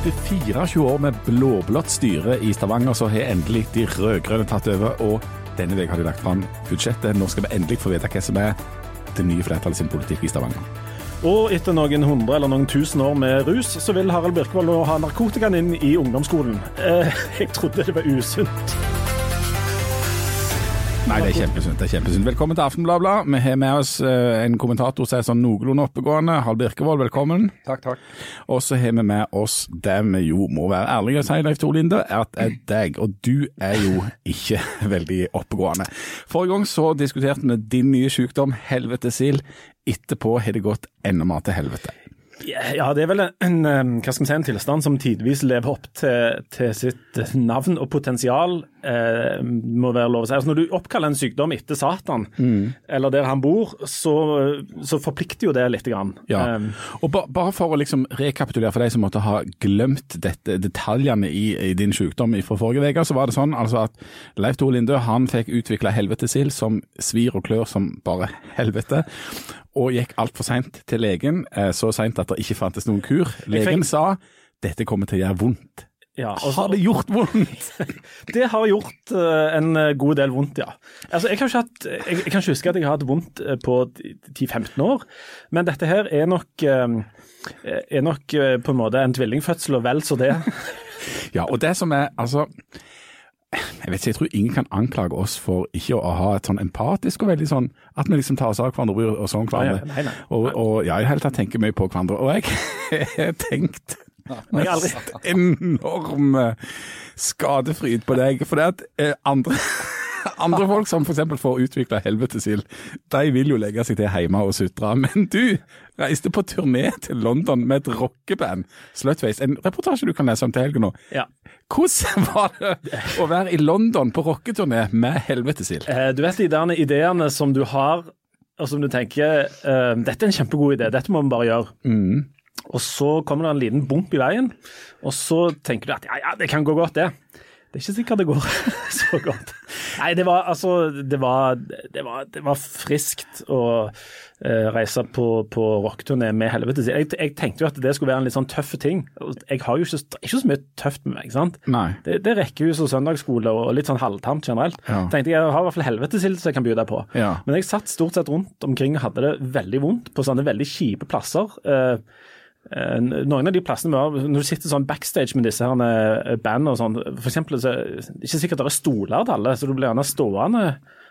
Etter 24 år med blå-blått styre i Stavanger, så har endelig de rød-grønne tatt over. Og denne uka har de lagt fram budsjettet. Nå skal vi endelig få vite hva som er det nye flertallet sin politikk i Stavanger. Og etter noen hundre eller noen tusen år med rus, så vil Harald Birkevold nå ha narkotikaen inn i ungdomsskolen. Eh, jeg trodde det var usunt. Nei, det er kjempesunt. det er kjempesunt. Velkommen til Aftenbladet. Vi har med oss eh, en kommentator som er sånn noenlunde oppegående. Hal Birkevold, velkommen. Takk, takk. Og så har vi med oss det vi jo må være ærlige og si, Leif Tor Linde, at det er deg. Og du er jo ikke veldig oppegående. Forrige gang så diskuterte vi din nye sykdom, helvetesild. Etterpå har det gått enda mer til helvete. Ja, det er vel en, hva skal vi si, en tilstand som tidvis lever opp til, til sitt navn og potensial, eh, må være lov å si. Altså, når du oppkaller en sykdom etter Satan, mm. eller der han bor, så, så, forplikter jo det litt. Grann. Ja. Og ba, Bare for å liksom rekapitulere for deg som måtte ha glemt dette, detaljene i, i din sykdom fra forrige uke, så var det sånn altså at Leif Tore Lindø han fikk utvikla helvetesild som svir og klør som bare helvete og gikk altfor seint til legen. Eh, så seint at det ikke fantes noen kur. Legen sa dette kommer til å gjøre vondt. Ja, altså, har det gjort vondt? det har gjort uh, en god del vondt, ja. Altså, jeg, kan hatt, jeg, jeg, kan ikke huske at jeg har hatt vondt eh, på 10-15 år, men dette her er nok, uh, er nok uh, på en måte en tvillingfødsel og vel så det. ja, og det som er, altså jeg vet ikke, jeg tror ingen kan anklage oss for ikke å ha et sånn empatisk og veldig sånn At vi liksom tar oss av hverandre og sånn hverandre. Nei, nei, nei. Og, og, ja, i det hele tatt tenker mye på hverandre. Og jeg har tenkt mest enorm skadefryd på deg. For det at eh, andre andre folk som f.eks. får utvikla helvetesild, de vil jo legge seg til hjemme og sutre. Men du reiste på turné til London med et rockeband, Slutface. En reportasje du kan lese om til helgen nå. Ja. Hvordan var det å være i London på rocketurné med helvetesild? Eh, du vet de der ideene som du har, og som du tenker eh, dette er en kjempegod idé, dette må vi bare gjøre. Mm. Og så kommer det en liten bump i veien, og så tenker du at ja, ja, det kan gå godt, det. Det er ikke sikkert det går så godt. Nei, det var altså Det var, det var, det var friskt å uh, reise på, på rockturné med helvete. Jeg, jeg, tenkte jo at det skulle være en litt sånn tøff ting. Jeg har jo ikke, ikke så mye tøft med meg, ikke sant. Nei. Det, det er rekkehus og søndagsskole og litt sånn halvtamt generelt. Ja. Tenkte Jeg har i hvert fall helvetesild som jeg kan by deg på. Ja. Men jeg satt stort sett rundt omkring og hadde det veldig vondt på sånne veldig kjipe plasser. Uh, noen av de plassene vi har, Når du sitter sånn backstage med disse her eh, bandene og sånn, for eksempel, så er det ikke sikkert det er stoler til alle, så du blir gjerne stående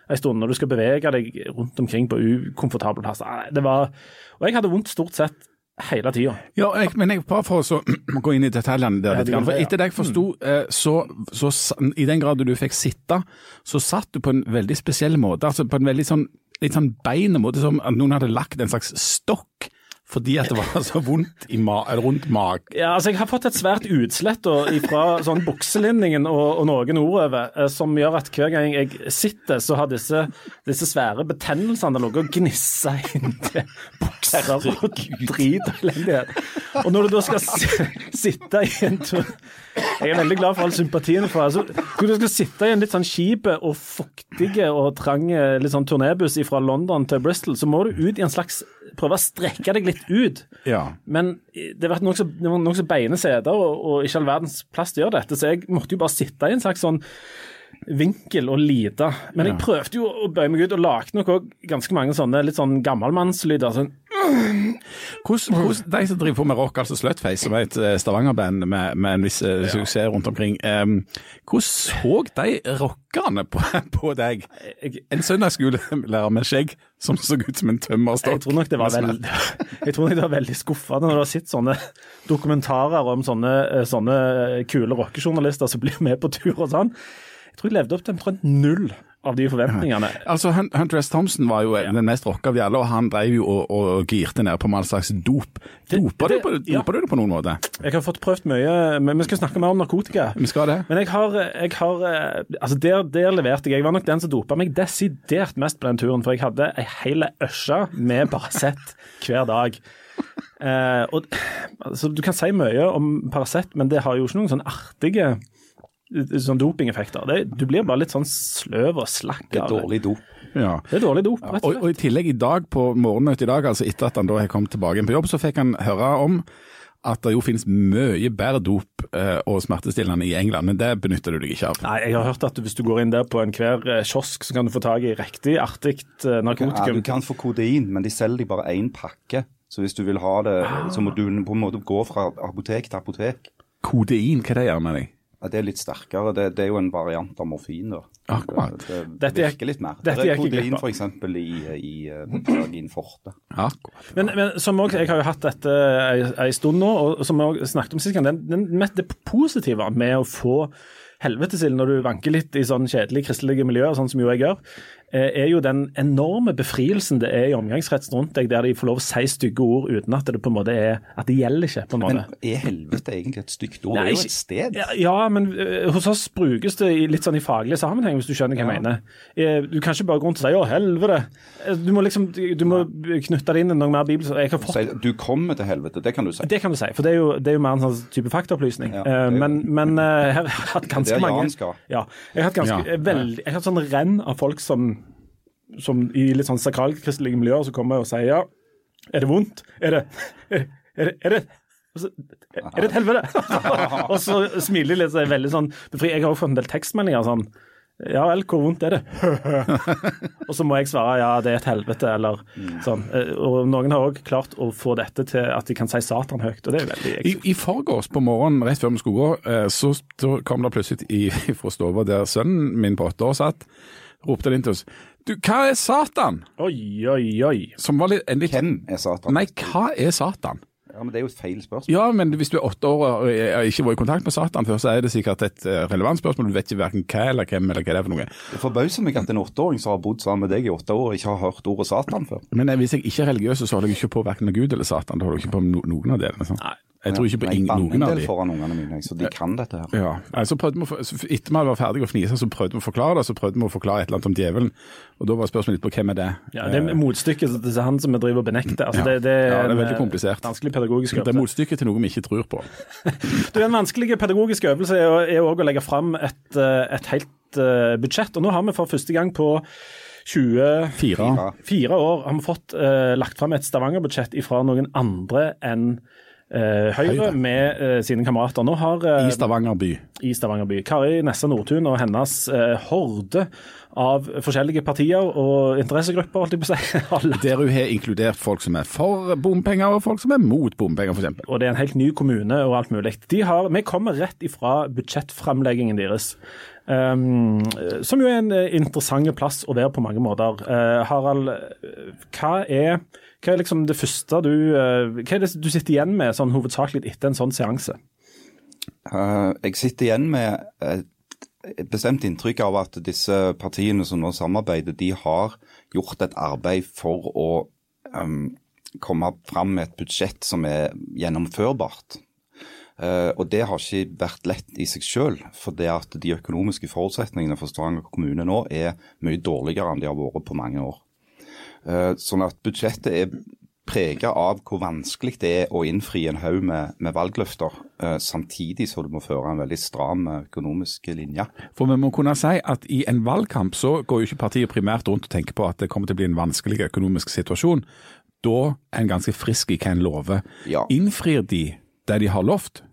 en stund når du skal bevege deg rundt omkring på ukomfortable plasser. Det var, og jeg hadde vondt stort sett hele tida. Ja, jeg, men jeg, bare for å gå inn i detaljene der litt. For etter det jeg forsto, mm. så, så, i den grad du fikk sitte, så satt du på en veldig spesiell måte. altså På en veldig sånn litt sånn måte, som at noen hadde lagt en slags stokk fordi at det var så vondt ma rundt magen? Ja, altså jeg har fått et svært utslett fra sånn bukselinningen og, og, noen nordover, eh, som gjør at hver gang jeg sitter, så har disse, disse svære betennelsene ligget og gnissa inntil bukser og drit og elendighet. Og når du da skal sitte i en tur Jeg er veldig glad for all sympatien for altså, Når du skal sitte i en litt sånn kjip og fuktig og trang litt sånn turnébuss fra London til Bristol, så må du ut i en slags Prøve å strekke deg litt ut. Ja. Men det var nokså nok beine seter og, og ikke all verdens plass til å gjøre dette, så jeg måtte jo bare sitte i en slags sånn vinkel og lite. Men jeg prøvde jo å bøye meg ut, og lagde nok òg ganske mange sånne litt sånn gammelmannslyder. sånn hvordan, De som driver på med rock, altså Slutface, som er et eh, Stavanger-band med, med, en viss uh, suksess rundt omkring, um, hvordan så de rockerne på, på deg? En søndagsskolelærer med skjegg som så ut som en tømmerstokk? Jeg tror nok det var, veld, nok det var veldig skuffende når du har sett sånne dokumentarer om sånne, eh, sånne kule rockejournalister som blir med på tur og sånn. Jeg tror jeg levde opp til omtrent null av de forventningene. Altså, Hunter S. Thompson var jo ja. den mest rocka av de alle, og han drev jo og, og girte ned på all slags dop. Doper, det, det, du, på, ja. du det på noen måte? Jeg har fått prøvd mye, men vi skal snakke mer om narkotika. Vi skal det. Men jeg har, jeg har altså der, der, leverte jeg. Jeg var nok den som dopa meg desidert mest på den turen, for jeg hadde ei hel øsje med Paracet hver dag. Eh, og, altså, du kan si mye om Paracet, men det har jo ikke noen sånn artige sånn dopingeffekter. Det, du blir bare litt sånn sløv og slakk. Det er dårlig dop. Ja. Det er dårlig dop, rett og slett. Og, og, i tillegg i dag, på morgenmøtet i dag, altså etter at han da har kommet tilbake på jobb, så fikk han høre om at det jo finnes mye bedre dop eh, og smertestillende i England, men det benytter du deg ikke av. Nei, jeg har hørt at hvis du går inn der på enhver eh, kiosk, så kan du få tak i riktig artig eh, narkotikum. Ja, du kan få kodein, men de selger de bare én pakke. Så hvis du vil ha det, så må du på en måte gå fra apotek til apotek. Kodein, hva det gjør med deg? Ja, Det er litt sterkere. Det, det er jo en variant av morfin. da. Akkurat. Det, det er- virker litt mer. dette det er kodein f.eks. i, i eh, Forte. Akkurat. Men, men som også, jeg har jo hatt dette ei, ei stund nå, og som vi også snakket om sist gang, den, den, det positive med å få helvetesild når du vanker litt i sånn kjedelige kristelige miljøer, sånn som jo jeg gjør, eh, er jo den enorme befrielsen det er i omgangskretsen rundt deg, der de får lov å si stygge ord uten at det på en måte er At det gjelder ikke, på en måte. Men er helvete egentlig et stygt ord? Nei, det er jo et sted. Ja, ja, men uh, hos oss brukes det i, litt sånn i faglig sammenheng, hvis du skjønner hva jeg mener. Eh, du kan ikke bare gå rundt og si 'å, helvete'. Eh, Du må liksom du må knytte det inn i noe mer bibelsk. Jeg har fått Si, du kommer til helvete, det kan du si. Det kan du si, for det er jo, det er jo mer en sånn type faktaopplysning. Ja, Eh, er jo- men, men uh, her har jeg hatt Det ganske er mange Jan skal. Ja, jeg har hatt ganske Ja. eh, veldig, jeg har hatt sånn renn av folk som, som i litt sånn sakralkristelige miljøer som kommer og sier ja, er det vondt? Er det Er, er det, er det er det et helvete? og så smiler de litt, så er veldig sånn befri. Jeg har også fått en del tekstmeldinger sånn Ja vel, hvor vondt er det? og så må jeg svare ja, det er et helvete, eller sånn. Og noen har òg klart å få dette til at de kan si Satan høyt, og det er veldig I, I forgårs på morgenen, rett før vi skulle gå, eh, så, så kom det plutselig i, fra stua der sønnen min på åtte år satt, ropte det inn til oss. Du, hva er Satan? Oi, oi, oi. Som var litt, en litt Hvem er Satan? Nei, hva er Satan? Ja, men Det er jo et feil spørsmål. Ja, men hvis du er åtte år og ikke vært i kontakt med Satan før, så er det sikkert et eh, relevant spørsmål. Du vet ikke hverken hva eller hvem eller hva det er for noe. Det forbauser meg at en åtteåring som har bodd sammen med deg i åtte år, ikke har hørt ordet Satan før. Men eh, hvis jeg ikke er religiøs, så holder jeg ikke på hverken med Gud eller Satan. Da holder jeg ikke på med no noen av delene. Sånn. Nei. Jeg tror ikke på ingen, banner noen en av del de. foran ungene mine, så de kan dette her. Ja, Nei, så prøvde vi, å Etter vi var ferdige å fnise, så prøvde vi å forklare det. Så prøvde vi å forklare et eller annet om djevelen. Og da var spørsmålet litt på hvem er det Ja, Det er motstykket til han som vi driver og benekter. Altså, Ja. det, det, Ja, det er veldig eh, komplisert. Vanskelig pedagogisk Det er motstykket til noe vi ikke tror på. Du, En vanskelig pedagogisk øvelse er òg å legge fram et, eh, et helt eh, budsjett. Og nå har vi for første gang på 24 Fire. Fire. år har vi fått uh, lagt fram et Stavanger-budsjett fra noen andre enn eh, Høyre, Høyre. med eh, sine kamerater. Nå har eh, I Stavanger by. i Stavanger by. Kari Nessa Nordtun og hennes eh, horde av forskjellige partier og interessegrupper, holdt jeg på å si. Der hun har inkludert folk som er for bompenger, og folk som er mot bompenger, f.eks. og det er en helt ny kommune og alt mulig. De har, vi kommer rett ifra budsjettframleggingen deres. Um, som jo er en eh, interessant plass å være på mange måter. Uh, Harald, eh, hva er, hva er liksom det første du eh, Hva er det du sitter igjen med sånn hovedsakelig etter en sånn seanse? Uh, jeg sitter igjen med et, bestemt inntrykk av at disse partiene som nå samarbeider, de har gjort et arbeid for å um, komme fram med et budsjett som er gjennomførbart. Uh, og det har ikke vært lett i seg selv, for det at de økonomiske forutsetningene for Stavanger kommune nå er mye dårligere enn de har vært på mange år. Eh, sånn at budsjettet er prega av hvor vanskelig det er å innfri en haug med, med valgløfter, eh, samtidig som du må føre en veldig stram eh, økonomisk linje. For vi må kunne si at i en valgkamp så går jo ikke partiet primært rundt og tenker på at det kommer til å bli en vanskelig økonomisk situasjon. Da er en ganske frisk i hva en lover. Ja. Innfrir de det de har lovt?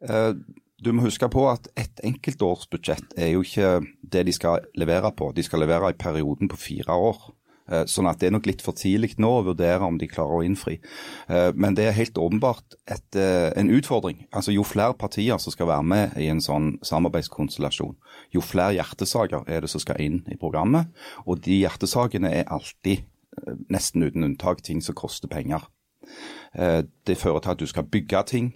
Eh, Du må huske på at et enkeltårsbudsjett er jo ikke det de skal levere på. De skal levere i perioden på fire år. Eh, Sånn at det er nok litt for tidlig nå å vurdere om de klarer å innfri. Eh, Men det er helt åpenbart et, eh, en utfordring. Altså Jo flere partier som skal være med i en sånn samarbeidskonstellasjon, jo flere hjertesaker er det som skal inn i programmet. Og de hjertesakene er alltid, nesten uten unntak, ting som koster penger. Det fører til at du skal bygge ting.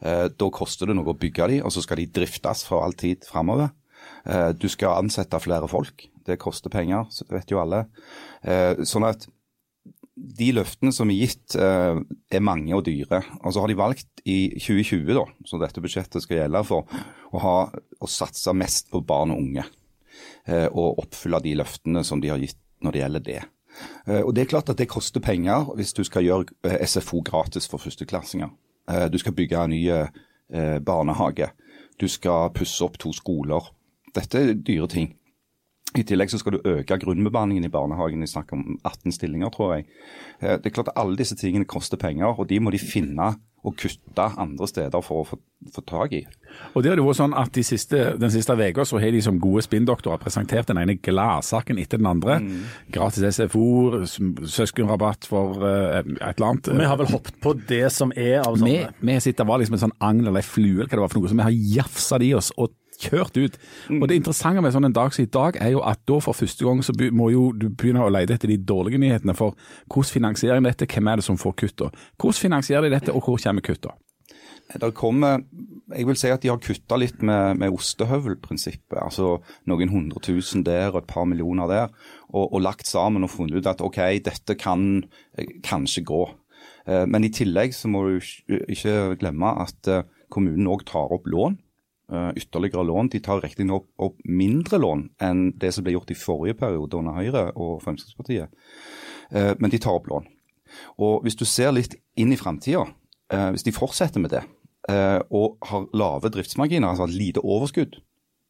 Da koster det noe å bygge de, og så skal de driftes for all tid framover. Eh, Du skal ansette flere folk. Det koster penger, så det vet jo alle. Eh, Sånn at de løftene som er gitt, eh, er mange og dyre. Og så har de valgt i 2020, da, som dette budsjettet skal gjelde for, å, ha, å satse mest på barn og unge. Og oppfylle de løftene som de har gitt når det gjelder det. Og Det er klart at det koster penger hvis du skal gjøre SFO gratis for førsteklassinger. Du skal bygge en ny eh, barnehage. Du skal pusse opp to skoler. Dette er dyre ting. I tillegg så skal du øke grunnbemanningen i barnehagen. Vi snakker om 18 stillinger, tror jeg. Eh, Det er klart at Alle disse tingene koster penger, og de må de finne og kutte andre steder for å få, få tak i. Og det er det jo sånn at de siste, Den siste uka har de som gode spinndoktorer presentert den ene gladsaken etter den andre. Mm. Gratis SFO, søskenrabatt for uh, et eller annet. Vi har vel hoppet på det som er av sånne? Vi, vi sitter var liksom en sånn agn eller ei flue, eller hva det var for noe, så vi har jafsa de oss. og kjørt ut. Og Det interessante med sånn en dag som i dag, er jo at da for første gang så må jo du begynne å lete etter de dårlige nyhetene. For hvordan finansierer de dette, hvem er det som får kutta? Hvordan finansierer de dette, og hvor kommer kutta? Det kommer, jeg vil si at De har kutta litt med, med ostehøvelprinsippet. altså Noen hundre tusen der og et par millioner der. Og, og lagt sammen og funnet ut at OK, dette kan kanskje gå. Eh, men i tillegg så må du ikke glemme at eh, kommunen òg tar opp lån. Eh, ytterligere lån. De tar riktignok opp mindre lån enn det som ble gjort i forrige periode under Høyre og Fremskrittspartiet. Men de tar opp lån. Og Hvis du ser litt inn i framtida, eh, hvis de fortsetter med det eh, og har lave driftsmarginer, altså lite overskudd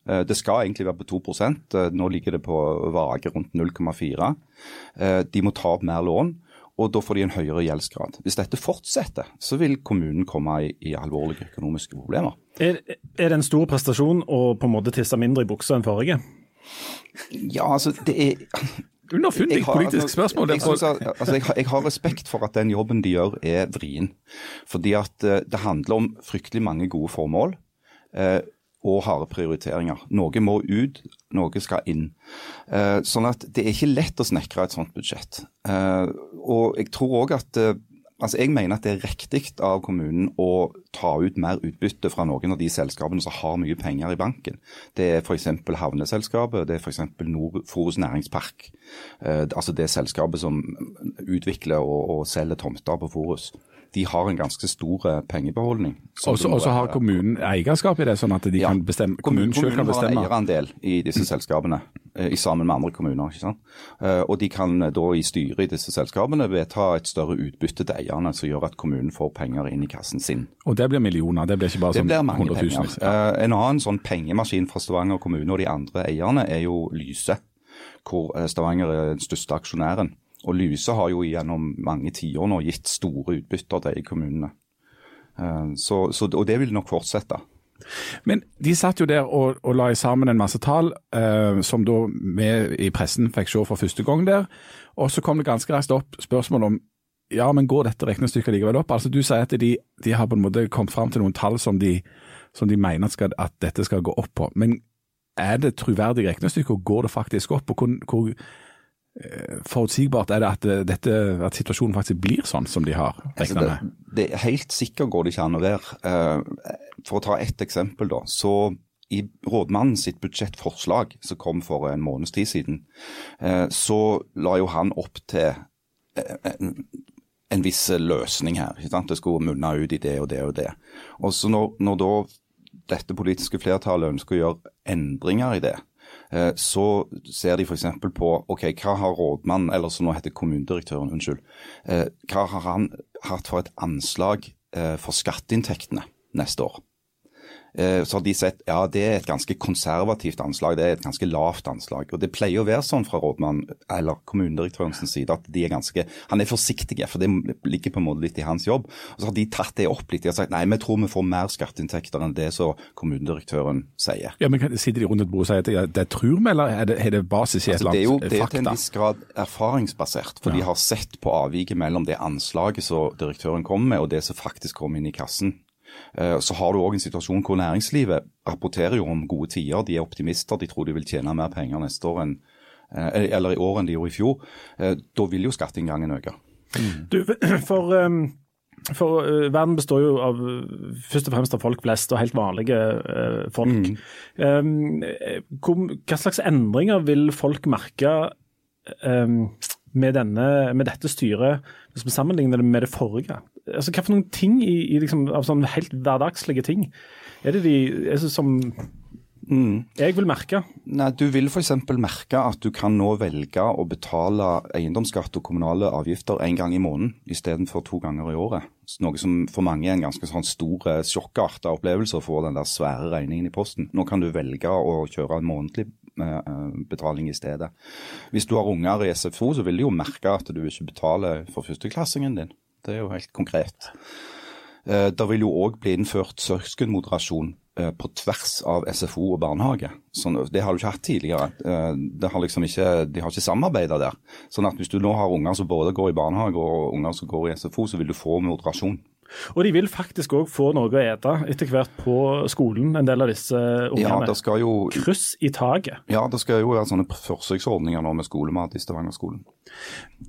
eh, Det skal egentlig være på 2 eh, nå ligger det på vage rundt 0,4. Eh, de må ta opp mer lån. Og da får de en høyere gjeldsgrad. Hvis dette fortsetter, så vil kommunen komme i, i alvorlige økonomiske problemer. Er, er, det en stor prestasjon å på en måte tisse mindre i buksa enn forrige? Ja, altså det er Underfundig politisk altså, spørsmål. Jeg, jeg, altså, jeg, jeg, har respekt for at den jobben de gjør er vrien. Fordi at uh, det handler om fryktelig mange gode formål. Uh, og harde prioriteringer. Noe må ut, noe skal inn. Eh, sånn at det er ikke lett å snekre et sånt budsjett. og jeg tror òg at Altså, Jeg mener at det er riktig av kommunen å ta ut mer utbytte fra noen av de selskapene som har mye penger i banken. Det er f.eks. Havneselskapet, det er f.eks. Forus Næringspark. Eh, altså det selskapet som utvikler og, og selger tomter på Forus de har en ganske stor eh, pengebeholdning. Og så har kommunen eierskap i det, sånn at de ja, kan bestemme, kommunen, kommunen selv kan bestemme? Kommunen har en eierandel i disse selskapene, eh, i sammen med andre kommuner. ikke sant? Eh, og de kan da i styret i disse selskapene vedta et større utbytte til eierne, som gjør at kommunen får penger inn i kassen sin. Og det blir millioner, det blir ikke bare sånn hundretusenvis? Ja. En annen sånn pengemaskin fra Stavanger kommune og de andre eierne er jo Lyse, hvor Stavanger er den største aksjonæren. Og Lyse har jo gjennom mange tiår nå gitt store utbytter til kommunene. Eh, så, så, og det vil nok fortsette. Men de satt jo der og, og la sammen en masse tall, eh, som da vi i pressen fikk se for første gang der. Og så kom det ganske raskt opp spørsmål om ja, men går dette regnestykket likevel opp? Altså Du sier at de, de, har på en måte kommet fram til noen tall som de, som de mener skal, at, dette skal gå opp på. Men er det troverdig regnestykke, og går det faktisk opp? og hvor, hvor forutsigbart er det at, eh, dette, at, situasjonen faktisk blir sånn som de har regna med? Altså det, det, Helt sikkert går det ikke an å være. Eh, for å ta ett eksempel, da. så i rådmannen sitt budsjettforslag som kom for en måneds tid siden, så la jo han opp til en, en viss løsning her. Det skulle munne ut i det og det og det. Og så når, når da dette politiske flertallet ønsker å gjøre endringer i det, Eh, så ser de f.eks. på ok, hva har rådmannen, eller som nå heter kommunedirektøren, unnskyld, eh, hva har han hatt for et anslag eh, for skatteinntektene neste år? Eh, så har de sett ja, det er et ganske konservativt anslag, det er et ganske lavt anslag. Og Det pleier å være sånn fra rådmannen eller kommunedirektørens side at de er ganske, han er forsiktig, for det ligger på en måte litt i hans jobb. Og Så har de tatt det opp litt. De har sagt nei, vi tror vi får mer skatteinntekter enn det som kommunedirektøren sier. Ja, men Sitter de rundt et bord og sier at det, det tror vi, eller er det, er det basis i et altså, eller annet fakta? Det er jo til en viss grad erfaringsbasert, for ja. de har sett på avviket mellom det anslaget som direktøren kommer med og det som faktisk kommer inn i kassen. Eh, så har du òg en situasjon hvor næringslivet rapporterer jo om gode tider. De er optimister, de tror de vil tjene mer penger neste år enn, eh, eller i år enn de gjorde i fjor. Eh, da vil jo skatteinngangen øke. Mm. Du, for... Um for uh, verden består jo av først og fremst av folk flest og helt vanlige uh, folk. Mm. Um, hva slags endringer vil folk merke um, med, denne, med, dette styret, hvis vi sammenligner det med det forrige? Altså, Hva for noen ting i, i liksom, av sånne helt hverdagslige ting er det de er det som mm. jeg vil merke? Nei, Du vil f.eks. merke at du kan nå velge å betale eiendomsskatt og kommunale avgifter en gang i måneden istedenfor to ganger i året. Noe som for mange er en ganske sånn stor eh, sjokkarta opplevelse å få den der svære regningen i posten. Nå kan du velge å kjøre en månedlig eh, betaling i stedet. Hvis du har unger i SFO, så vil de jo merke at du ikke betaler for førsteklassingen din. Det er jo helt konkret. Eh, det vil jo òg bli innført søskenmoderasjon eh, på tvers av SFO og barnehage. Sånn, det har du ikke hatt tidligere. Eh, har liksom ikke, de har ikke samarbeida der. Sånn at Hvis du nå har unger som både går i barnehage og unger som går i SFO, så vil du få moderasjon. Og de vil faktisk òg få noe å ete etter hvert på skolen, en del av disse ungene. Ja, jo, Kryss i taket. Ja, det skal jo være sånne forsøksordninger nå med skolemat i Stavanger-skolen.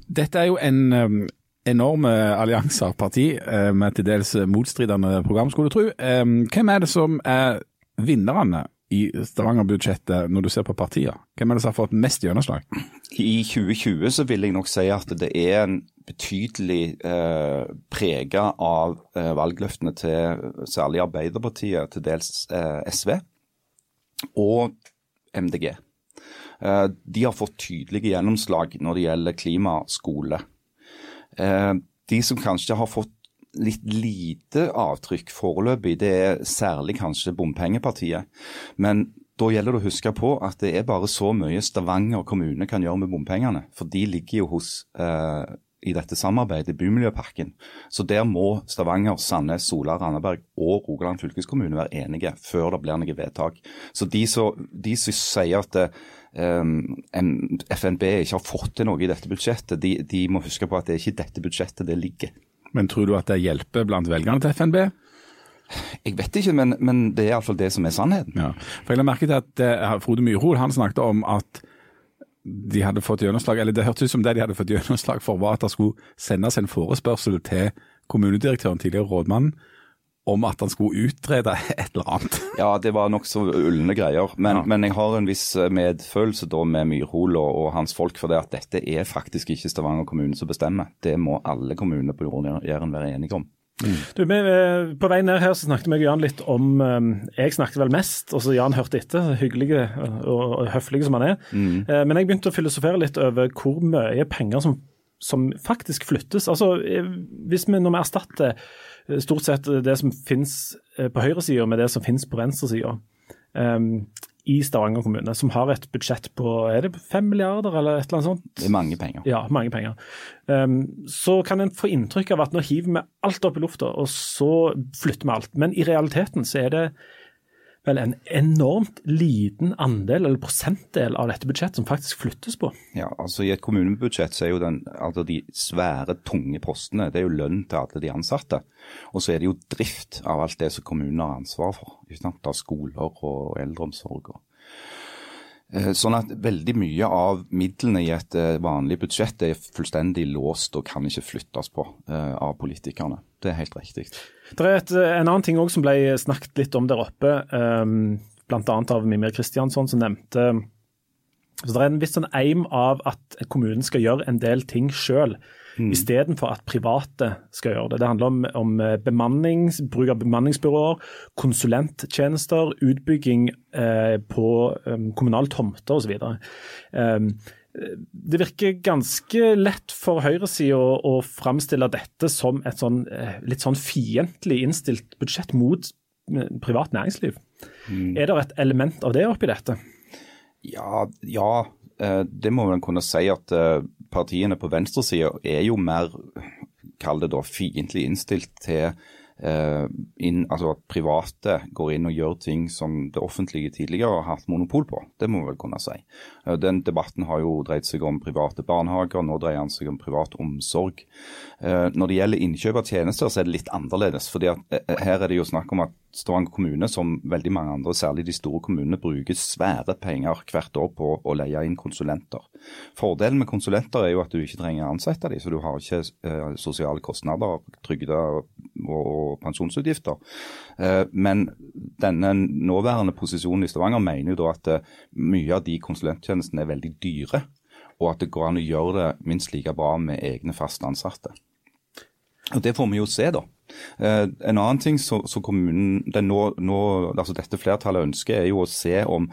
Dette er jo en enorme allianser parti eh, med til dels motstridende program, skulle du tro. Hvem er det som er vinnerne i Stavanger-budsjettet når du ser på partier? Hvem er det som har fått mest gjennomslag? I 2020 så vil jeg nok si at det er en betydelig eh, prega av eh, valgløftene til særlig Arbeiderpartiet, til dels eh, SV og MDG. Eh, de har fått tydelige gjennomslag når det gjelder klima, skole Eh, de som kanskje har fått litt lite avtrykk foreløpig, det er særlig kanskje bompengepartiet. Men da gjelder det å huske på at det er bare så mye Stavanger kommune kan gjøre med bompengene. For de ligger jo hos eh, i dette samarbeidet, Bymiljøpakken. Så der må Stavanger, Sandnes, Sola, Randaberg og Rogaland fylkeskommune være enige før det blir noe vedtak. Så de som sier at det, um, FNB ikke har fått til noe i dette budsjettet, de, de må huske på at det er ikke dette budsjettet det ligger. Men tror du at det hjelper blant velgerne til FNB? Jeg vet ikke, men, men det er iallfall det som er sannheten. Ja, for jeg la merke til at uh, Frode Myrhol han snakket om at de hadde fått gjennomslag, eller det hørtes ut som det de hadde fått gjennomslag for, var at det skulle sendes en forespørsel til kommunedirektøren, tidligere rådmannen, om at han skulle utrede et eller annet. Ja, det var nokså ulne greier. Men, ja. men, jeg har en viss eh, medfølelse da med Myrhol og, og, hans folk, for det at dette er faktisk ikke Stavanger kommune som bestemmer. Det må alle kommuner på Jæren være enige om. Mm. Du, vi, på vei ned her så snakket vi Jan litt om eh, Jeg snakket vel mest, og så Jan hørte etter, hyggelig og høflig som han er. Mm. Men jeg begynte å filosofere litt over hvor mye penger som, som faktisk flyttes. Altså, hvis vi, Når vi erstatter stort sett det som finnes eh, på høyresida med det som finnes på venstresida. Um, i Stavanger kommune, som har et budsjett på er det fem milliarder eller et eller annet sånt? Det er mange penger. Ja, mange penger. Um, så kan en få inntrykk av at nå hiver vi alt opp i lufta, og så flytter vi alt. Men i realiteten så er det vel en enormt liten andel eller prosentdel av dette budsjettet som faktisk flyttes på. Ja, altså I et kommunebudsjett så er jo den, altså de svære, tunge postene det er jo lønn til alle de ansatte. Og så er det jo drift av alt det som kommunen har ansvar for. Ikke sant? Av skoler og eldreomsorg. og Eh, sånn at veldig mye av midlene i et eh, vanlig budsjett er fullstendig låst og kan ikke flyttes på eh, av politikerne. Det er helt riktig. Det er et, en annen ting også som ble snakket litt om der oppe, bl.a. av Mimir Kristiansson, som nevnte så Det er en viss sånn eim av at kommunen skal gjøre en del ting sjøl mm. istedenfor at private skal gjøre det. Det handler om, om eh, bruk av bemanningsbyråer, konsulenttjenester, utbygging eh, på um, kommunale tomter osv. Um, det virker ganske lett for høyresida å, framstille dette som et sånn, eh, litt sånn fiendtlig innstilt budsjett mot privat næringsliv. Mm. Er det et element av det oppi dette? Ja, ja, det må man kunne si at partiene på venstresida er jo mer, kall det da, fiendtlig innstilt til inn, altså at private går inn og gjør ting som det offentlige tidligere har hatt monopol på. Det må vi vel kunne si. Uh, den debatten har jo dreid seg om private barnehager, nå dreier den seg om privat omsorg. Uh, når det gjelder innkjøp av tjenester, så er det litt annerledes. fordi at Her er det jo snakk om at Stavanger kommune, som veldig mange andre, særlig de store kommunene, bruker svære penger hvert år på å leie inn konsulenter. Fordelen med konsulenter er jo at du ikke trenger å ansette dem, så du har ikke eh, sosiale kostnader, trygder og, pensjonsutgifter. Eh, men denne nåværende posisjonen i Stavanger mener jo da at eh, mye av de konsulenttjenestene er veldig dyre, og at det går an å gjøre det minst like bra med egne fast ansatte. Og Det får vi jo se, da. Eh, en annen ting som kommunen nå, nå, altså dette flertallet ønsker, er jo å se om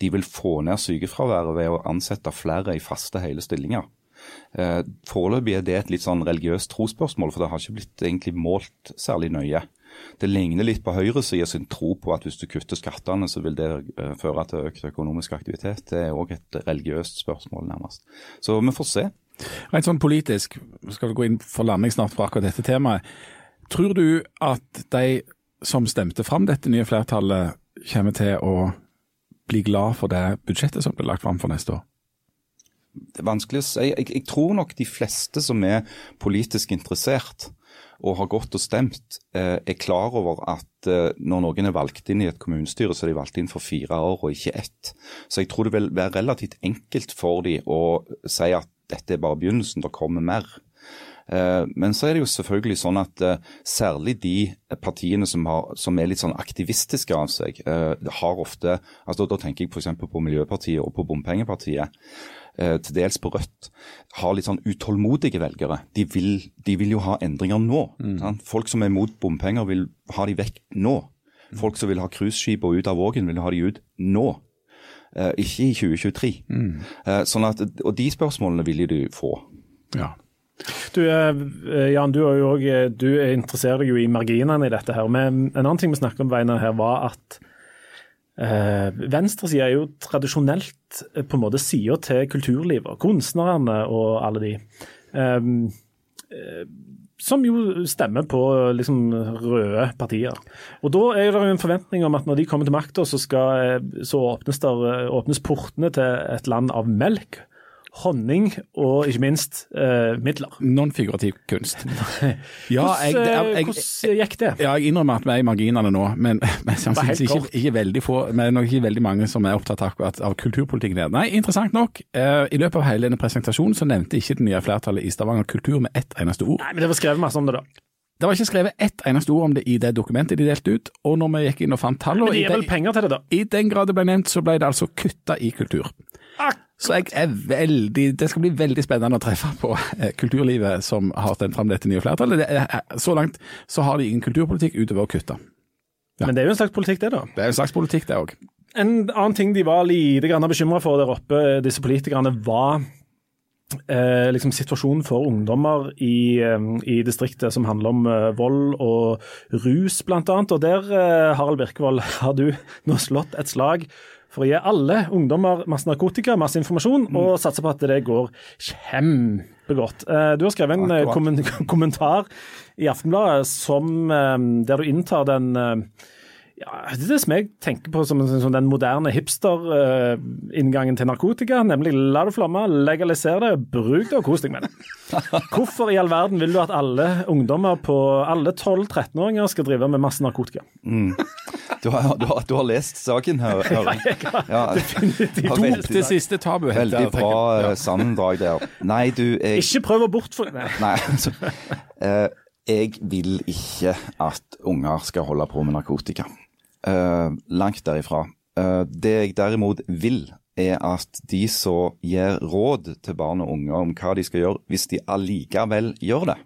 de vil få ned sykefraværet ved å ansette flere i faste, hele stillinger. Eh, foreløpig er det et litt sånn religiøst trosspørsmål, for det har ikke blitt egentlig målt særlig nøye. Det ligner litt på høyresida sin tro på at hvis du kutter skattene, så vil det eh, føre til økt økonomisk aktivitet. Det er òg et religiøst spørsmål, nærmest. Så vi får se. Rent sånn politisk, skal vi gå inn for landing snart på akkurat dette temaet. Tror du at de som stemte fram dette nye flertallet, kommer til å bli glad for det budsjettet som blir lagt fram for neste år? Det er vanskelig å si. Jeg, jeg, tror nok de fleste som er politisk interessert og har gått og stemt, eh, er klar over at eh, når noen er valgt inn i et kommunestyre, så er de valgt inn for fire år og ikke ett. Så jeg tror det vil være relativt enkelt for de å si at dette er bare begynnelsen, det kommer mer. Eh, men så er det jo selvfølgelig sånn at uh, særlig de partiene som, har, som, er litt sånn aktivistiske av seg, uh, har ofte altså Da tenker jeg f.eks. på Miljøpartiet og på Bompengepartiet. Til dels på Rødt, har litt sånn utålmodige velgere. De vil, de vil jo ha endringer nå. Mm. Folk som er mot bompenger, vil ha de vekk nå. Folk som vil ha cruiseskip og ut av Vågen, vil ha de ut nå. ikke i 2023. Mm. sånn at, og de spørsmålene vil de få. Ja. Du, eh, Jan, du, også, eh, du interesserer deg jo i marginene i dette. her, men En annen ting vi snakket om veien her, var at eh, venstresida er jo tradisjonelt eh, på en måte sida til kulturlivet. Kunstnerne og alle de. Eh, som jo stemmer på liksom, røde partier. Og Da er det en forventning om at når de kommer til makta, så, så åpnes, der, åpnes portene til et land av melk honning og ikke minst eh, midler. Non-figurativ kunst. ja, jeg, det, jeg, hvordan gikk det? Ja, Jeg innrømmer at vi er i marginene nå, men, men samtidig ikke, ikke, veldig få, er nok ikke veldig mange som er opptatt akkurat av kulturpolitikken der. Nei, interessant nok. Eh, I løpet av hele denne presentasjonen så nevnte ikke det nye flertallet i Stavanger kultur med ett eneste ord. Nei, Men det var skrevet masse om det, da. Det var ikke skrevet ett eneste ord om det i det dokumentet de delte ut. Og når vi gikk inn og fant tallene Men de gir vel penger til det, da? I den grad det ble nevnt, så ble det altså kutta i kultur. Så jeg er veldig, det skal bli veldig spennende å treffe på eh, kulturlivet som har stemt fram dette nye flertallet. Er, så langt så har de ingen kulturpolitikk utover å kutte. Ja. Men det er jo en slags politikk, det, da. Det er en slags politikk, det òg. En annen ting de var lite grann bekymra for der oppe, disse politikerne, var eh, liksom situasjonen for ungdommer i, eh, i, distriktet som handler om eh, vold og rus, bl.a. Og der, eh, Harald Birkevold, har du nå slått et slag for å gi alle ungdommer masse narkotika, masse informasjon, mm. og satse på at det går kjempegodt. Eh, du har skrevet en eh, kommentar i Aftenbladet som, eh, der du inntar den ja, Det er det som jeg tenker på som, som den moderne hipster-inngangen til narkotika. Nemlig la det flamme, legaliser det, bruk det og kos deg med det. Hvorfor i all verden vil du at alle ungdommer på alle 12-13-åringer skal drive med masse narkotika? Mm. Du har, du, har, du har, lest saken, hører jeg. Ja, definitivt. Det siste tabu. Veldig bra ja. sammendrag der. Nei, du jeg... Ikke prøv å bortfor... Nei. Nei altså, uh, jeg vil ikke at unger skal holde på med narkotika. Uh, langt derifra. Uh, det jeg derimot vil, er at de som gir råd til barn og unge om hva de skal gjøre hvis de allikevel gjør det,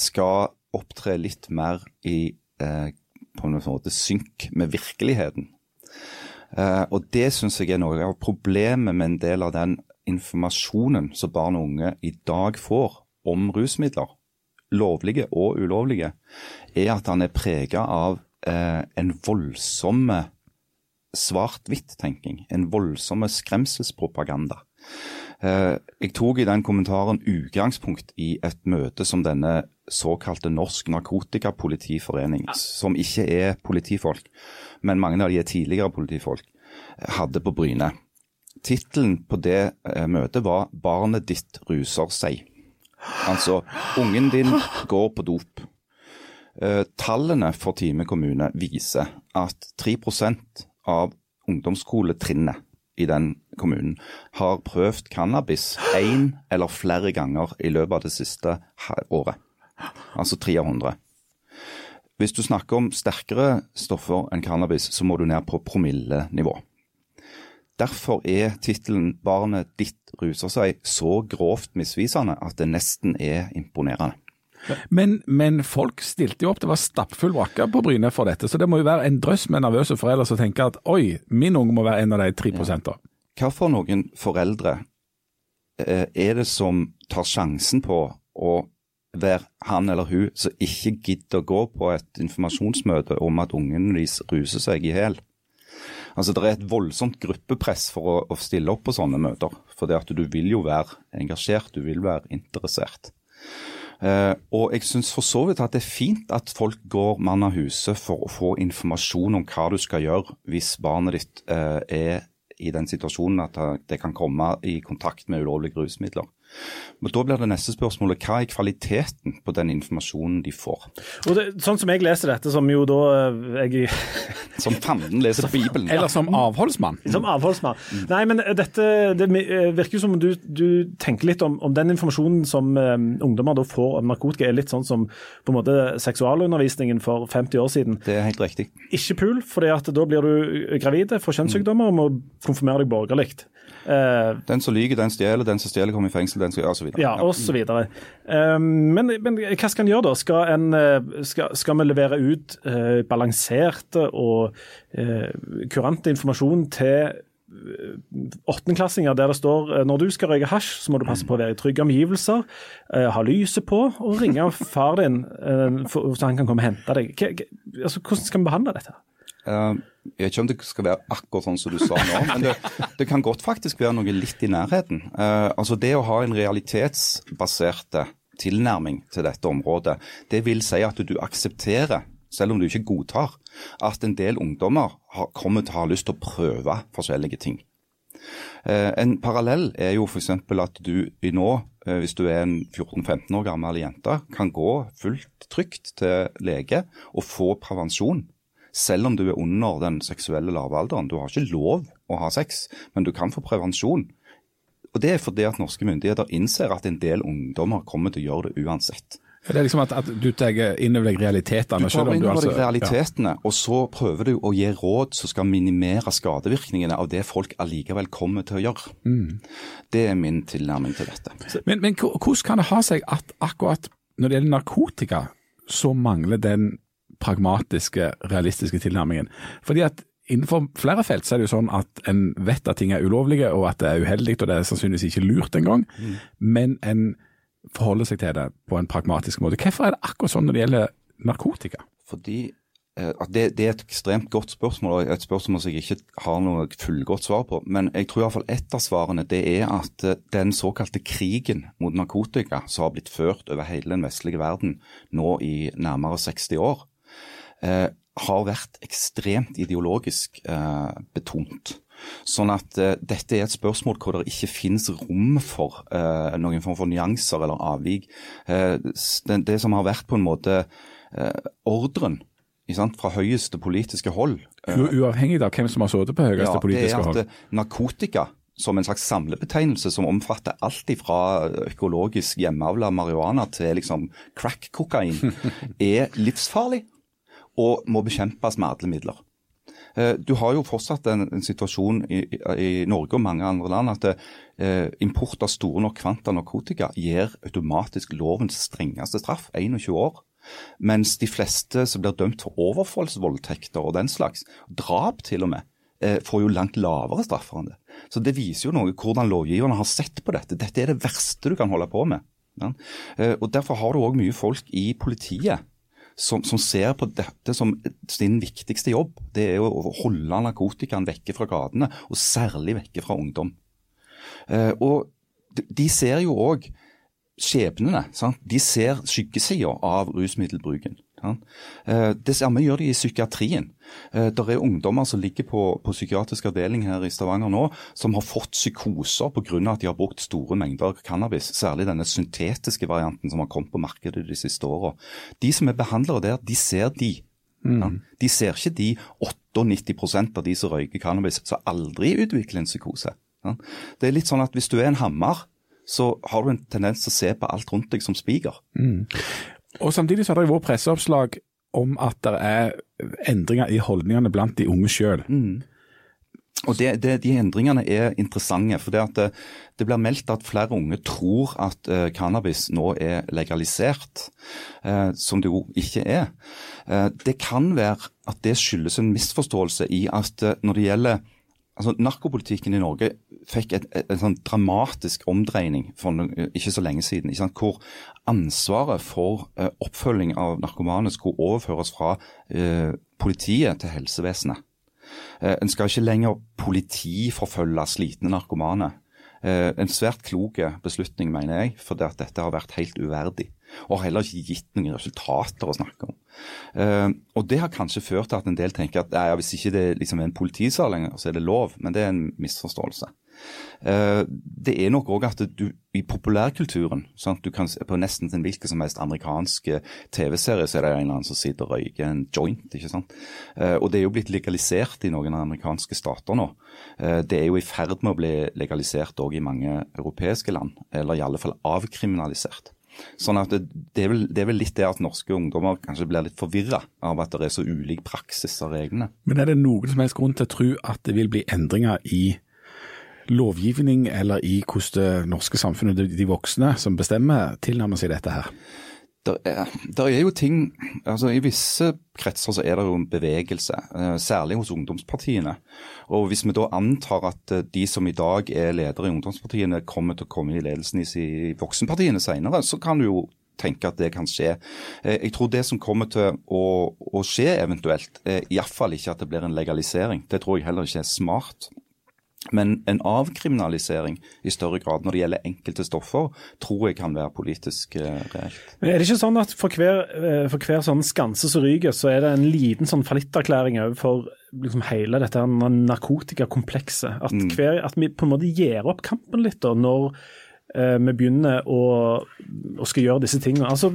skal opptre litt mer i på en måte synk med virkeligheten. Og Det syns jeg er noe av problemet med en del av den informasjonen som barn og unge i dag får om rusmidler, lovlige og ulovlige, er at han er prega av uh, en voldsomme svart-hvitt-tenking. En voldsomme skremselspropaganda. Eh, jeg tok i den kommentaren utgangspunkt i et møte som denne såkalte Norsk Narkotikapolitiforening, som ikke er politifolk, men mange av de er tidligere politifolk, hadde på Bryne. Tittelen på det eh, møtet var 'Barnet ditt ruser seg'. Altså, ungen din går på dop. Eh, tallene for Time kommune viser at 3% av ungdomsskoletrinnet i den kommunen har prøvd cannabis én eller flere ganger i løpet av det siste året altså 300. Hvis du snakker om sterkere stoffer enn cannabis, så må du ned på promillenivå. Derfor er tittelen 'Barnet ditt ruser seg' så grovt misvisende at det nesten er imponerende. Men, men, folk stilte jo opp, det var stappfull brakke på Bryne for dette. Så det må jo være en drøss med nervøse foreldre som tenker at oi, min unge må være en av de tre prosentene. Ja. Hva for noen foreldre eh, er det som tar sjansen på å være han eller hun som ikke gidder å gå på et informasjonsmøte om at ungen deres ruser seg i hjel. Altså, Det er et voldsomt gruppepress for å, å, stille opp på sånne møter. For det at du vil jo være engasjert, du vil være interessert. Uh, og jeg syns for så vidt at det er fint at folk går mann av huset for å få informasjon om hva du skal gjøre hvis barnet ditt uh, er i den situasjonen at det kan komme i kontakt med ulovlige rusmidler. Men Da blir det neste spørsmålet hva er kvaliteten på den informasjonen de får? Og det, Sånn som jeg leser dette, som jo da eh, jeg Som fanden leser Bibelen. Eller som avholdsmann. Som avholdsmann. Mm. Nei, men dette det eh, virker jo som du, du tenker litt om, om, den informasjonen som um, ungdommer da får om narkotika, er litt sånn som på en måte seksualundervisningen for 50 år siden. Det er helt riktig. Ikke pul, for da blir du gravid, får kjønnssykdommer og må konfirmere deg borgerlig. Uh, den som lyver, den stjeler. Den som stjeler, kommer i fengsel. Den skal, gjøre, så videre. Ja, og så videre. Um, men, men, hva skal en gjøre da? Skal, en, eh, skal, skal vi levere ut uh, balanserte og uh, kurante informasjon til åttendeklassinger der det står når du skal røyke hasj, så må du passe på å være i trygge omgivelser, ha lyset på og ringe far din så han kan komme og hente deg. altså, hvordan skal vi behandle dette? Uh, jeg vet ikke om det skal være akkurat sånn som du sa nå, men det, det kan godt faktisk være noe litt i nærheten. Uh, altså Det å ha en realitetsbasert tilnærming til dette området, det vil si at du aksepterer, selv om du ikke godtar, at en del ungdommer har, kommer til å ha lyst til å prøve forskjellige ting. Uh, en parallell er jo f.eks. at du i nå, hvis du er en 14-15 år gammel jente, kan gå fullt trygt til lege og få prevensjon selv om du er under den seksuelle lavealderen. Du har ikke lov å ha sex, men du kan få prevensjon. Og Det er fordi at norske myndigheter innser at en del ungdommer kommer til å gjøre det uansett. Det er liksom at, at du tar inn over deg realitetene? Du tar inn over deg altså- realitetene, ja. og så prøver du å gi råd som skal minimere skadevirkningene av det folk allikevel kommer til å gjøre. Mm. Det er min tilnærming til dette. Men, men hvordan kan det ha seg at akkurat når det gjelder narkotika, så mangler den pragmatiske, realistiske tilnærmingen. Fordi at Innenfor flere felt så er det jo sånn at en vet at ting er ulovlige og at det er uheldig, og det er sannsynligvis ikke lurt engang, mm. men en forholder seg til det på en pragmatisk måte. Hvorfor er det akkurat sånn når det gjelder narkotika? Fordi eh, det, det, er et ekstremt godt spørsmål, og et spørsmål som jeg ikke har noe fullgodt svar på. Men jeg tror iallfall ett av svarene det er at eh, den såkalte krigen mot narkotika som har blitt ført over hele den vestlige verden nå i nærmere 60 år, har vært ekstremt ideologisk eh, betont. Sånn at eh, dette er et spørsmål hvor det ikke finnes rom for eh, noen form for nyanser eller avvik. Eh, det, det, som har vært på en måte eh, ordren fra høyeste politiske hold eh, Uavhengig av hvem som har sittet på høyeste ja, politiske hold? Det er at narkotika som en slags samlebetegnelse som omfatter alt fra økologisk hjemmeavla marihuana til liksom crack-kokain, er livsfarlig og må bekjempes med alle midler. Eh, du har jo fortsatt en, en situasjon i, i, Norge og mange andre land at eh, import av store nok kvanta narkotika gir automatisk lovens strengeste straff, 21 år. Mens de fleste som blir dømt for overfallsvoldtekter og den slags, drap til og med, eh, får jo langt lavere straffer enn det. Så Det viser jo noe hvordan lovgiverne har sett på dette. Dette er det verste du kan holde på med. Ja? Eh, og Derfor har du òg mye folk i politiet som, som, ser på dette som sin viktigste jobb. Det er å holde narkotikaen vekke fra gatene, og særlig vekke fra ungdom. Eh, og de, ser jo òg skjebnene. Sant? De ser skyggesida av rusmiddelbruken. Eh, det samme gjør de i psykiatrien. Eh, det er ungdommer som ligger på, på, psykiatrisk avdeling her i Stavanger nå, som har fått psykoser pga. at de har brukt store mengder cannabis. Særlig denne syntetiske varianten som har kommet på markedet de siste åra. De som er behandlere der, de ser de. Mm. Ja. De ser ikke de 98 av de som røyker cannabis, som aldri utvikler en psykose. Ja. Det er litt sånn at Hvis du er en hammer, så har du en tendens til å se på alt rundt deg som spiker. Mm. Og Samtidig så har det vært presseoppslag om at det er endringer i holdningene blant de unge sjøl. Mm. Og det, det, De endringene er interessante. for det, det, det, blir meldt at flere unge tror at uh, cannabis nå er legalisert, uh, som det jo ikke er. Uh, det kan være at det skyldes en misforståelse i at når det gjelder altså Narkopolitikken i Norge fikk et, et, en sånn dramatisk omdreining for ikke så lenge siden. hvor ansvaret for uh, oppfølging av narkomane skulle overføres fra uh, politiet til helsevesenet. Uh, en skal ikke lenger politiforfølge slitne narkomane. En svært klok beslutning, mener jeg, fordi at dette har vært helt uverdig. Og heller ikke gitt noen resultater å snakke om. Uh, og Det har kanskje ført til at en del tenker at ja, hvis ikke det liksom er en politisal lenger, så er det lov. Men det er en misforståelse. Uh, det er nok òg at du i populærkulturen sånn at du kan På nesten en hvilken som helst amerikanske TV-serie så er det en eller annen som sitter og røyker en joint. ikke sant? Uh, og det er jo blitt legalisert i noen amerikanske stater nå. det er jo i ferd med å bli legalisert òg i mange europeiske land, eller i alle fall avkriminalisert. Sånn at det, det, er vel, det, er vel, litt det at norske ungdommer kanskje blir litt forvirra av at det er så ulik praksis av reglene. Men er det noen som helst grunn til å tro at det vil bli endringer i lovgivning eller i hvordan det norske samfunnet, de voksne som bestemmer, tilnærmer seg dette her? Der er, der er, jo ting altså I visse kretser så er det jo en bevegelse, eh, særlig hos ungdomspartiene. Og Hvis vi da antar at eh, de som i dag er ledere i ungdomspartiene kommer til å komme i ledelsen i voksenpartiene senere, så kan du jo tenke at det kan skje. Eh, jeg tror det som kommer til å, å skje eventuelt, iallfall ikke at det blir en legalisering. Det tror jeg heller ikke er smart. Men en avkriminalisering i større grad når det gjelder enkelte stoffer, tror jeg kan være politisk eh, reelt. Men er det ikke sånn at for hver, eh, for hver sånn skanse som ryker, så er det en liten sånn fallitterklæring overfor liksom hele dette narkotikakomplekset? At, mm. hver, at vi på en måte gir opp kampen litt da, når vi begynner å, å, skal gjøre disse tingene. Altså,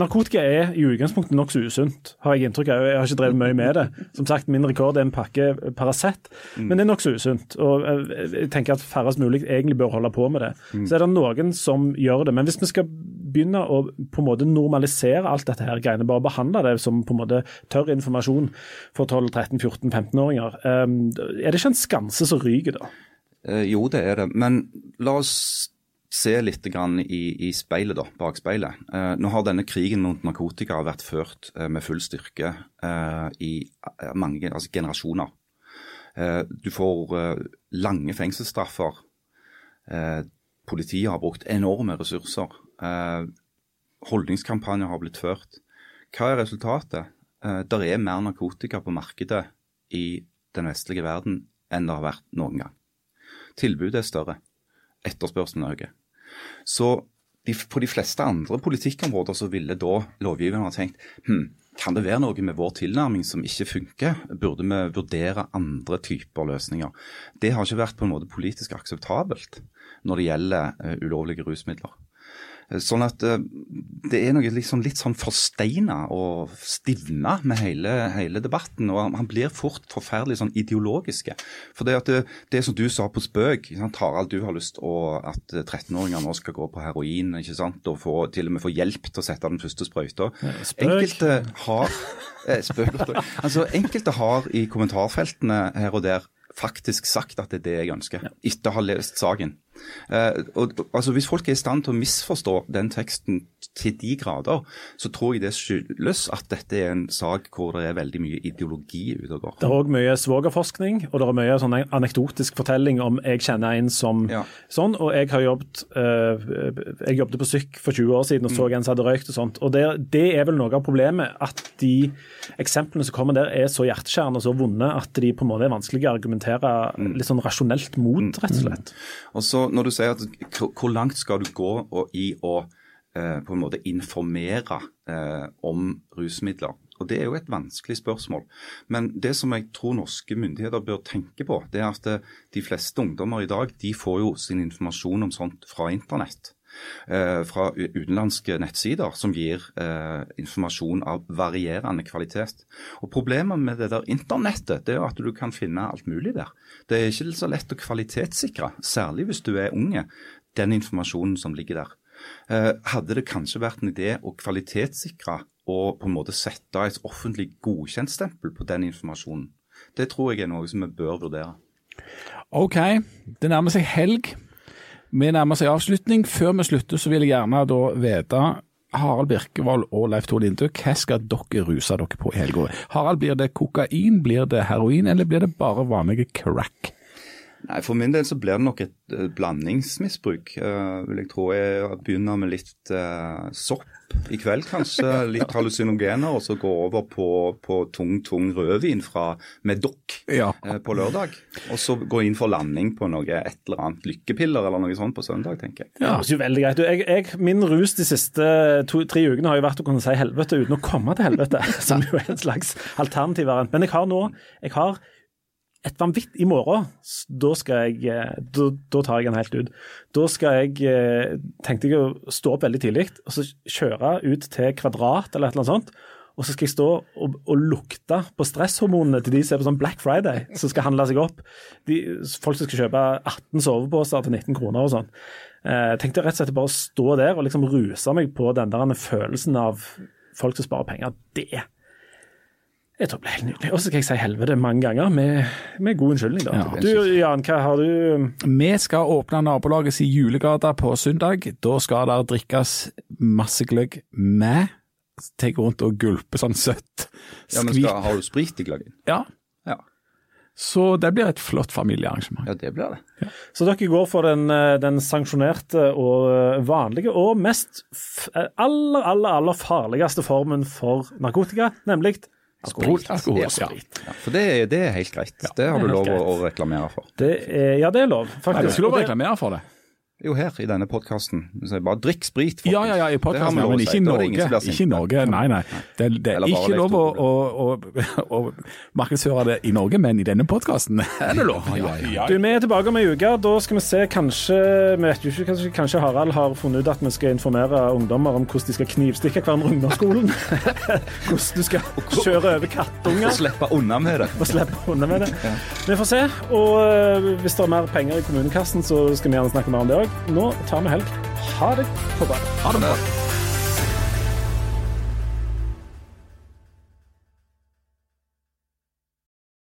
Narkotika er i utgangspunktet nokså usunt, har jeg inntrykk av. Jeg har ikke drevet mye med det. Som sagt, Min rekord er en pakke Paracet, mm. men det er nokså usunt. Og jeg tenker at færrest mulig egentlig bør holde på med det. Mm. Så er det noen som gjør det. Men hvis vi skal begynne å på en måte normalisere alt dette her greiene, bare behandle det som på en måte tørr informasjon for 12-13-14-15-åringer, um, er det ikke en skanse som ryker da? Eh, jo, det er det. Men la oss se litt i, i speilet, da, bakspeilet. Eh, nå har denne krigen mot narkotika vært ført eh, med full styrke eh, i eh, mange altså generasjoner. Eh, du får eh, lange fengselsstraffer. politiet har brukt enorme ressurser. holdningskampanjer har blitt ført. Hva er resultatet? Det er mer narkotika på markedet i den vestlige verden enn det har vært noen gang. Tilbudet er større. Etterspørselen øker. Så de, på de fleste andre politikkområder så ville da lovgiverne ha tenkt hm, kan det være noe med vår tilnærming som ikke funker? Burde vi vurdere andre typer løsninger? Det har ikke vært på en måte politisk akseptabelt når det gjelder uh, ulovlige rusmidler. Eh, sånn at eh, det er noe liksom litt sånn forsteina og stivna med hele, hele, debatten. Og han blir fort forferdelig sånn ideologiske. For det, at det, det som du sa på spøk, Harald, du har lyst til at 13-åringer nå skal gå på heroin ikke sant? og få, til og med få hjelp til å sette den første sprøyta. Enkelte har eh, spøk, altså, enkelte har i kommentarfeltene her og der faktisk sagt at det er det jeg ønsker, etter å ha lest saken. Uh, og, altså Hvis folk er i stand til å misforstå den teksten til de grader, så tror jeg det skyldes at dette er en sak hvor det er veldig mye ideologi ute og går. Det er òg mye svogerforskning, og det er mye sånn anekdotisk fortelling om jeg kjenner en som ja. sånn. Og jeg har jobbet uh, jeg jobbet på Syk for 20 år siden og så mm. en som hadde røykt og sånt. Og det, det, er vel noe av problemet, at de eksemplene som kommer der er så hjerteskjærende og så vonde at de på en måte er vanskelig å argumentere mm. litt sånn rasjonelt mot, rett og slett. Mm. Og så når du sier at hvor langt skal du gå i å eh, på en måte informere eh, om rusmidler? Og Det er jo et vanskelig spørsmål. Men det som jeg tror norske myndigheter bør tenke på, det er at eh, de fleste ungdommer i dag de får jo sin informasjon om sånt fra internett. Eh, fra utenlandske nettsider som gir eh, informasjon av varierende kvalitet. Og Problemet med det der internettet det er at du kan finne alt mulig der. Det er ikke så lett å kvalitetssikre, særlig hvis du er unge, den informasjonen som ligger der. Eh, hadde det kanskje vært en idé å kvalitetssikre og på en måte sette et offentlig godkjentstempel på den informasjonen? Det tror jeg er noe som vi bør vurdere. OK, det nærmer seg helg. Vi nærmer seg avslutning. Før vi slutter, så vil jeg gjerne da vite Harald Birkevold og Leif Tore Lindø, hva skal dere ruse dere på i helga? Harald, blir det kokain, blir det heroin, eller blir det bare vanlige crack? Nei, For min del så blir det nok et uh, blandingsmisbruk. Uh, vil jeg tro. Jeg begynner med litt uh, sopp i kveld, kanskje. Litt hallusinogener, og så gå over på, på tung, tung rødvin fra Medoc ja. på lørdag. Og så gå inn for landing på noe, et eller annet lykkepiller eller noe sånt på søndag, tenker jeg. Ja, det er jo veldig greit. Jeg, jeg, min rus de siste to, tre ukene har jo vært å kunne si helvete uten å komme til helvete, som jo er en slags alternativ variant. Men jeg har nå jeg har et vanvitt I morgen, da jeg eh, da, da, tar jeg den helt ut. Da skal jeg eh, Tenkte jeg å stå opp veldig tidlig og så kjøre ut til Kvadrat eller et eller annet sånt. Og så skal jeg stå og, og lukte på stresshormonene til de som er på sånn Black Friday, som skal handle seg opp. De, folk som skal kjøpe 18 soveposer til 19 kroner og sånn. Eh, jeg tenkte rett og slett bare å stå der og liksom ruse meg på den der følelsen av folk som sparer penger. Det jeg tror det ble helt nydelig. Og så skal jeg si helvete mange ganger, med, med god unnskyldning. da. Ja. Du Jan, hva har du Vi skal åpne nabolagets julegate på søndag. Da skal det drikkes masse gløgg med Tenk rundt og gulpe sånn søtt. Ja, men skal, Har du sprit i gløggen? Ja. ja. Så det blir et flott familiearrangement. Ja, det blir det. Ja. Så dere går for den, eh, den, sanksjonerte og eh, vanlige og mest eh, aller, aller, aller farligste formen for narkotika, nemlig Alkohol. alkohol ja. ja. For det, det, er helt greit. Ja, det har du lov å, reklamere for. Er, ja, det er lov, faktisk. Nei, det er ikke lov å reklamere for det. Jo, her i denne podkasten. Bare drikk sprit, folkens. Ja, ja, ja, i podkasten, men ikke i Norge. Ikke i Norge, Nei, nei. Det, det er ikke lov å, å, å, markedsføre det i Norge, men i denne podkasten er det lov. Ja, ja. Du, Vi er tilbake om ei uke. Da skal vi se kanskje vi vet jo ikke, kanskje, kanskje Harald har funnet ut at vi skal informere ungdommer om hvordan de skal knivstikke hverandre under ungdomsskolen. hvordan du skal kjøre over kattunger. Og slippe unna med det. Og slippe unna med det. Vi får se. Og uh, hvis det er mer penger i kommunekassen, så skal vi gjerne snakke mer om det òg. Nå tar vi helg. Ha det på badet. Ha det bra.